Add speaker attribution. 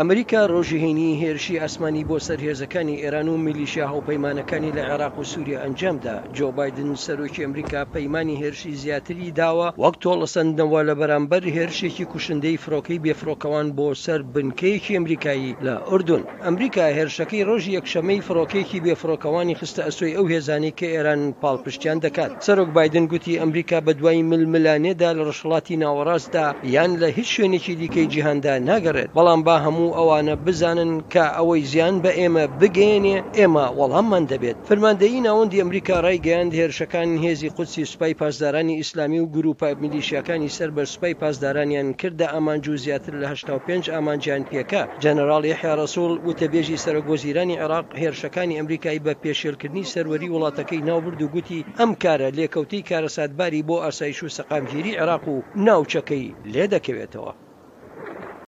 Speaker 1: ئەمریکا ڕۆژی هەینی هێرشی ئاسمانی بۆ سەر هێزەکانی ئێران و میلیشیا هاوپەیمانەکانی لە عێراق و سووریا ئەنجامدا. جۆ بایدن، سەرۆکی ئەمریکا پەیمانی هێرشی زیاتری داوە وەک تۆڵەسەندنەوە لە بەرامبەر هێرشێکی کوشندەی فڕۆکەی بێفڕۆکەوان بۆ سەر بنکەیەکی ئەمریکایی لە ئوردن. ئەمریکا هێرشەکەی ڕۆژی یەکشەممەی فڕۆکەیەکی بێفڕۆکەوانی خستە ئەستۆی ئەو هێزانەی کە ئێران پاڵپشتیان دەکات. سەرۆک بایدن گوتی ئەمریکا بەدوای ململانێدا لە ڕۆژهەڵاتی ناوەڕاستدا یان لە هیچ شوێنێکی دیکەی جیهاندا ناگەڕێت، بەڵام با هەموو ئەوانە بزانن کە ئەوەی زیان بە ئێمە بگەیەنێ ئێمە وەڵاممان دەبێت. فەرماندەیی ناوەندی ئەمریکا ڕایگەیاند هێرشەکان هێزی قودسی سوپای پاسدارانی ئیسلامی و گرووپە میلیشیاکانی سەر بە سوپای پاسدارانیان کردە ئامانج و زیاتر لە هەشتا و پێنج ئامانجیان پێکا. جەنەراڵ یەحیا ڕەسوڵ، وتەبێژی سەرۆکوەزیرانی عێراق، هێرشەکانی ئەمریکای بە پێشێلکردنی سەروەری وڵاتەکەی ناوبرد و گوتی، ئەم کارە لێکەوتەی کارەساتباری بۆ ئاسایش و سەقامگیری عێراق و ناوچەکەی لێدەکەوێتەوە.